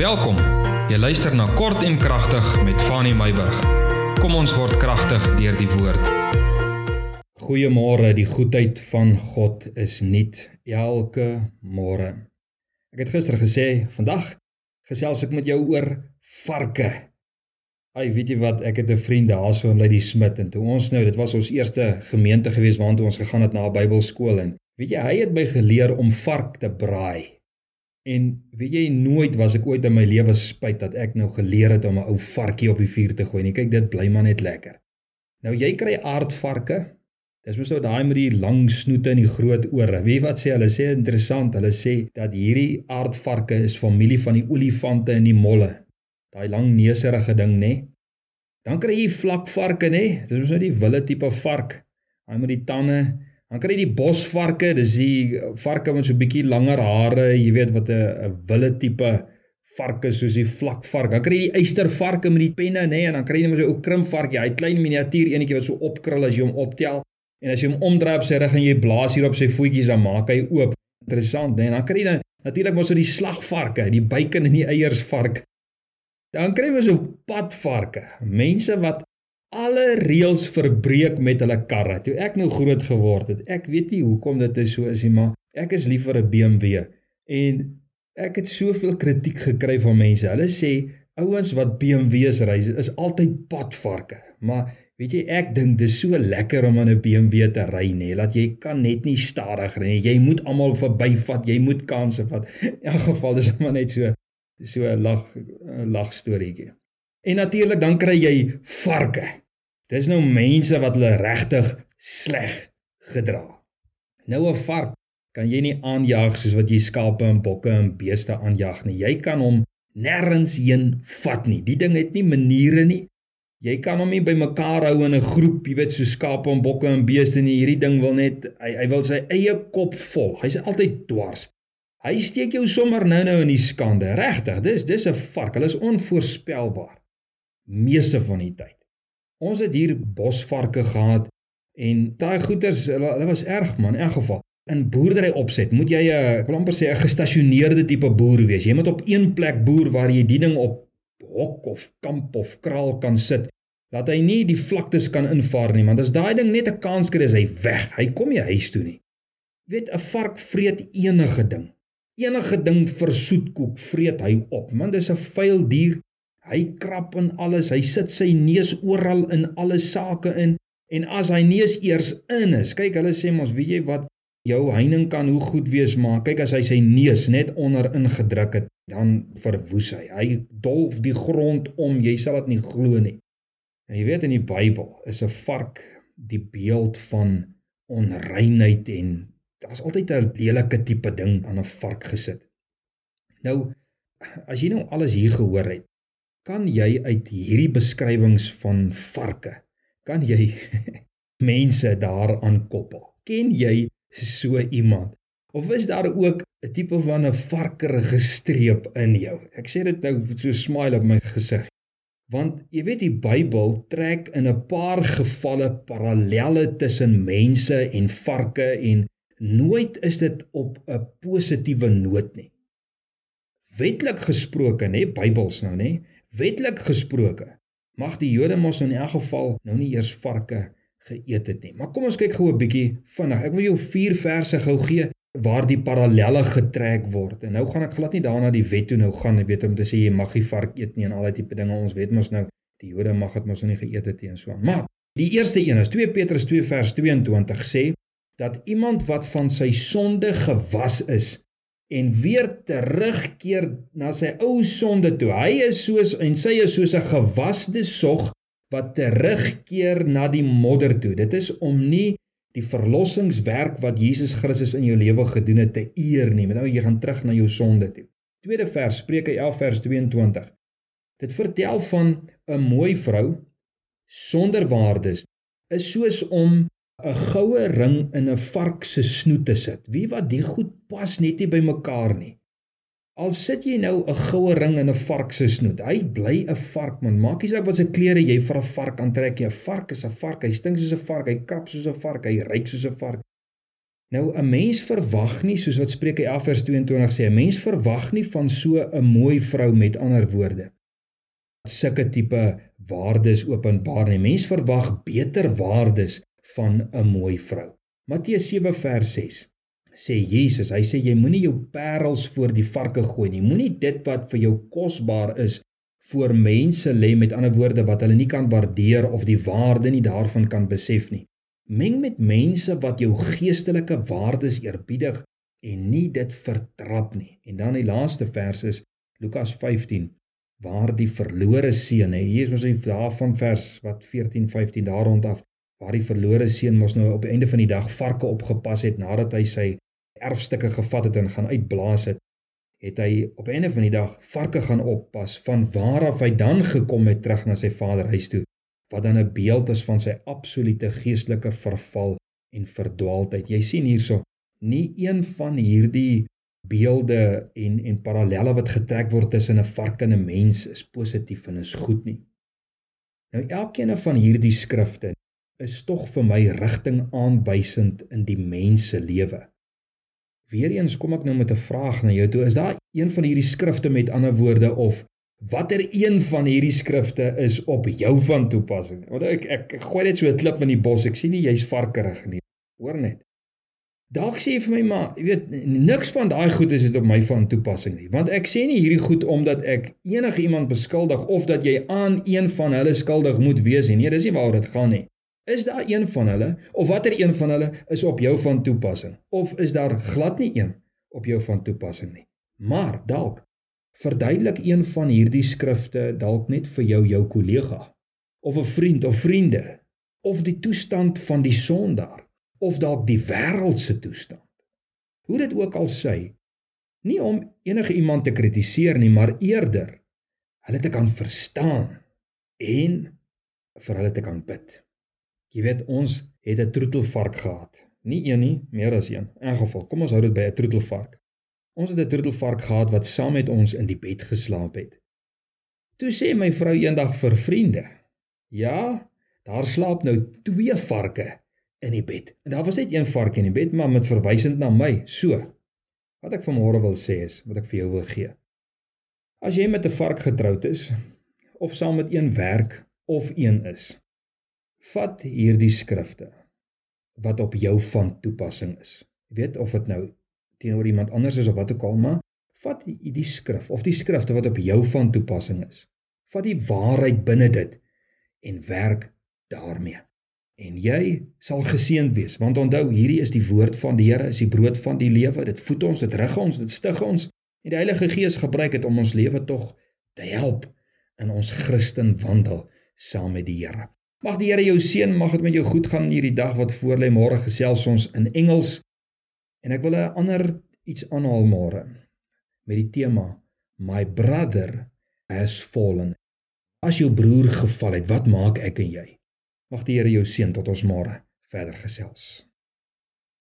Welkom. Jy luister na Kort en Kragtig met Fanny Meyburg. Kom ons word kragtig deur die woord. Goeiemôre, die goedheid van God is nuut elke môre. Ek het gister gesê, vandag gesels ek met jou oor varke. Ai, weet jy wat, ek het 'n vriend daarso in Lady Smit en toe ons nou, dit was ons eerste gemeente gewees waartoe ons gegaan het na 'n Bybelskool en weet jy, hy het my geleer om vark te braai. En weet jy nooit was ek ooit in my lewe spyt dat ek nou geleer het om 'n ou varkie op die vuur te gooi nie. Kyk, dit bly maar net lekker. Nou jy kry aardvarke. Dis mos nou daai met die lang snoete en die groot ore. Wie wat sê hulle sê interessant. Hulle sê dat hierdie aardvarke is familie van die olifante en die molle. Daai lang neuserige ding, nê? Dan kry jy vlakvarke, nê? Dis mos nou die wille tipe vark. Daai met die tande Dan kry jy die bosvarke, dis die varke met so 'n bietjie langer hare, jy weet wat 'n wille tipe varke soos die vlakvark. Dan kry jy die eystervarke met die penne, nê, nee, en dan kry jy net so 'n ou krimpvarkie, hy klein miniatuur enetjie wat so opkrul as jy hom optel. En as jy hom omdraai op sy rug en jy blaas hier op sy voetjies dan maak hy oop. Interessant, nê? Nee, dan kry jy dan natuurlik mos so die slagvarke, die bacon en die eiersvark. Dan kry jy so padvarke, mense wat alle reëls verbreek met hulle karre. Toe ek nou groot geword het, ek weet nie hoekom dit is so is nie, maar ek is lief vir 'n BMW en ek het soveel kritiek gekry van mense. Hulle sê ouens wat BMW's ry is altyd padvarke. Maar weet jy, ek dink dis so lekker om in 'n BMW te ry nê, dat jy kan net nie stadig ry nie. Jy moet almal verbyvat, jy moet kansse vat. In elk geval dis maar net so so 'n lag lag storieetjie. En natuurlik dan kry jy varke. Dis nou mense wat hulle regtig sleg gedra. Nou 'n vark kan jy nie aanjag soos wat jy skape en bokke en beeste aanjag nie. Jy kan hom nêrens heen vat nie. Die ding het nie maniere nie. Jy kan hom nie bymekaar hou in 'n groep, jy weet, so skape en bokke en beeste nie. Hierdie ding wil net hy hy wil sy eie kop vol. Hy's altyd dwars. Hy steek jou sommer nou-nou in die skande. Regtig, dis dis 'n vark. Hulle is onvoorspelbaar meeste van die tyd. Ons het hier bosvarke gehad en daai goeters hulle, was erg man in elk geval. In boerdery opset moet jy 'n ek wil amper sê 'n gestasioneerde tipe boer wees. Jy moet op een plek boer waar jy die ding op hok of kamp of kraal kan sit. Laat hy nie die vlaktes kan invaar nie, want as daai ding net 'n kans kry is hy weg. Hy kom nie huis toe nie. Jy weet 'n vark vreet enige ding. Enige ding vir soetkoek vreet hy op. Man, dis 'n vuil dier. Hy krap in alles. Hy sit sy neus oral in alle sake in. En as hy neus eers in is, kyk hulle sê mos, weet jy wat jou heining kan hoe goed wees maar kyk as hy sy neus net onder ingedruk het, dan verwoes hy. Hy dolf die grond om. Jy sal dit nie glo nie. En jy weet in die Bybel is 'n vark die beeld van onreinheid en daar's altyd 'n lelike tipe ding aan 'n vark gesit. Nou as jy nou alles hier gehoor het, kan jy uit hierdie beskrywings van varke kan jy mense daaraan koppel ken jy so iemand? Of is daar ook 'n tipe van 'n varkerige streep in jou? Ek sê dit nou so smile op my gesig want jy weet die Bybel trek in 'n paar gevalle parallelle tussen mense en varke en nooit is dit op 'n positiewe noot nie. Wetlik gesproke nê Bybels nou nê Wetlik gesproke mag die Jode mos in elk geval nou nie eers varke geëet het nie. Maar kom ons kyk gou 'n bietjie vinnig. Ek wil jou vier verse gou gee waar die parallelle getrek word. En nou gaan ek glad nie daarna die wet toe nou gaan, jy weet om te sê jy mag nie vark eet nie en al daai tipe dinge. Ons weet mos nou die Jode mag dit mos nou nie geëet het nie en so aan. Maar die eerste een is 2 Petrus 2 vers 22 sê dat iemand wat van sy sonde gewas is en weer terugkeer na sy ou sonde toe. Hy is soos en sy is soos 'n gewasde sog wat terugkeer na die modder toe. Dit is om nie die verlossingswerk wat Jesus Christus in jou lewe gedoen het te eer nie. Met nou jy gaan terug na jou sonde toe. Tweede vers Spreuke 11 vers 22. Dit vertel van 'n mooi vrou sonder waardes is soos om 'n goue ring in 'n vark se snoet te sit. Wie wat die goed pas net nie by mekaar nie. Al sit jy nou 'n goue ring in 'n vark se snoet. Hy bly 'n vark man. Maak nie saak wat se klere jy vir 'n vark aantrek nie. 'n Vark is 'n vark. Hy stink soos 'n vark. Hy krap soos 'n vark. Hy ruik soos 'n vark. Nou 'n mens verwag nie soos wat Spreuke 11 vers 22 sê, 'n mens verwag nie van so 'n mooi vrou met ander woorde sulke tipe waardes openbaar nie. Mens verwag beter waardes van 'n mooi vrou. Matteus 7 vers 6 sê Jesus, hy sê jy moenie jou parels voor die varke gooi nie. Moenie dit wat vir jou kosbaar is voor mense lê met ander woorde wat hulle nie kan waardeer of die waarde nie daarvan kan besef nie. Meng met mense wat jou geestelike waardes eerbiedig en nie dit vertrap nie. En dan die laaste vers is Lukas 15 waar die verlore seun, hier is mos die daarvan vers wat 14 15 daar rondaf waar die verlore seun mos nou op die einde van die dag varke opgepas het nadat hy sy erfstukke gevat het en gaan uitblaas het, het hy op die einde van die dag varke gaan oppas van waar af hy dan gekom het terug na sy vader huis toe wat dan 'n beeld is van sy absolute geestelike verval en verdwaaldheid. Jy sien hierso, nie een van hierdie beelde en en parallelle wat getrek word tussen 'n vark en 'n mens is positief en is goed nie. Nou elkeen van hierdie skrifte is tog vir my rigting aanwysend in die mens se lewe. Weereens kom ek nou met 'n vraag na jou toe. Is daar een van hierdie skrifte met ander woorde of watter een van hierdie skrifte is op jou van toepassing? Want ek ek, ek gooi net so 'n klip in die bos. Ek sien nie jy's varkerig nie. Hoor net. Dalk sê vir my maar, jy weet, niks van daai goed is dit op my van toepassing nie. Want ek sê nie hierdie goed omdat ek enige iemand beskuldig of dat jy aan een van hulle skuldig moet wees nie. Nee, dis nie waaroor dit gaan nie. Is daar een van hulle of watter een van hulle is op jou van toepassing? Of is daar glad nie een op jou van toepassing nie? Maar dalk verduidelik een van hierdie skrifte dalk net vir jou jou kollega of 'n vriend of vriende of die toestand van die sondaar of dalk die wêreld se toestand. Hoe dit ook al sê, nie om enige iemand te kritiseer nie, maar eerder hulle te kan verstaan en vir hulle te kan bid. Jy weet ons het 'n troetelvark gehad. Nie een nie, meer as een. In geval, kom ons hou dit by 'n troetelvark. Ons het 'n troetelvark gehad wat saam met ons in die bed geslaap het. Toe sê my vrou eendag vir vriende: "Ja, daar slaap nou twee varke in die bed." En daar was net een vark in die bed, maar met verwysend na my. So. Wat ek vanmôre wil sê is wat ek vir jou wil gee. As jy met 'n vark getroud is of saam met een werk of een is, vat hierdie skrifte wat op jou van toepassing is. Jy weet of dit nou teenoor iemand anders is of wat ook al maar vat die, die skrif of die skrifte wat op jou van toepassing is. Vat die waarheid binne dit en werk daarmee. En jy sal geseënd wees want onthou hierdie is die woord van die Here is die brood van die lewe. Dit voed ons dit rig ons dit stig ons. En die Heilige Gees gebruik dit om ons lewe tog te help in ons Christen wandel saam met die Here mag die Here jou seën mag dit met jou goed gaan hierdie dag wat voor lê môre gesels ons in Engels En ek wil 'n ander iets aanhaal môre met die tema My brother has fallen. As jou broer geval het, wat maak ek en jy? Mag die Here jou seën tot ons môre verder gesels.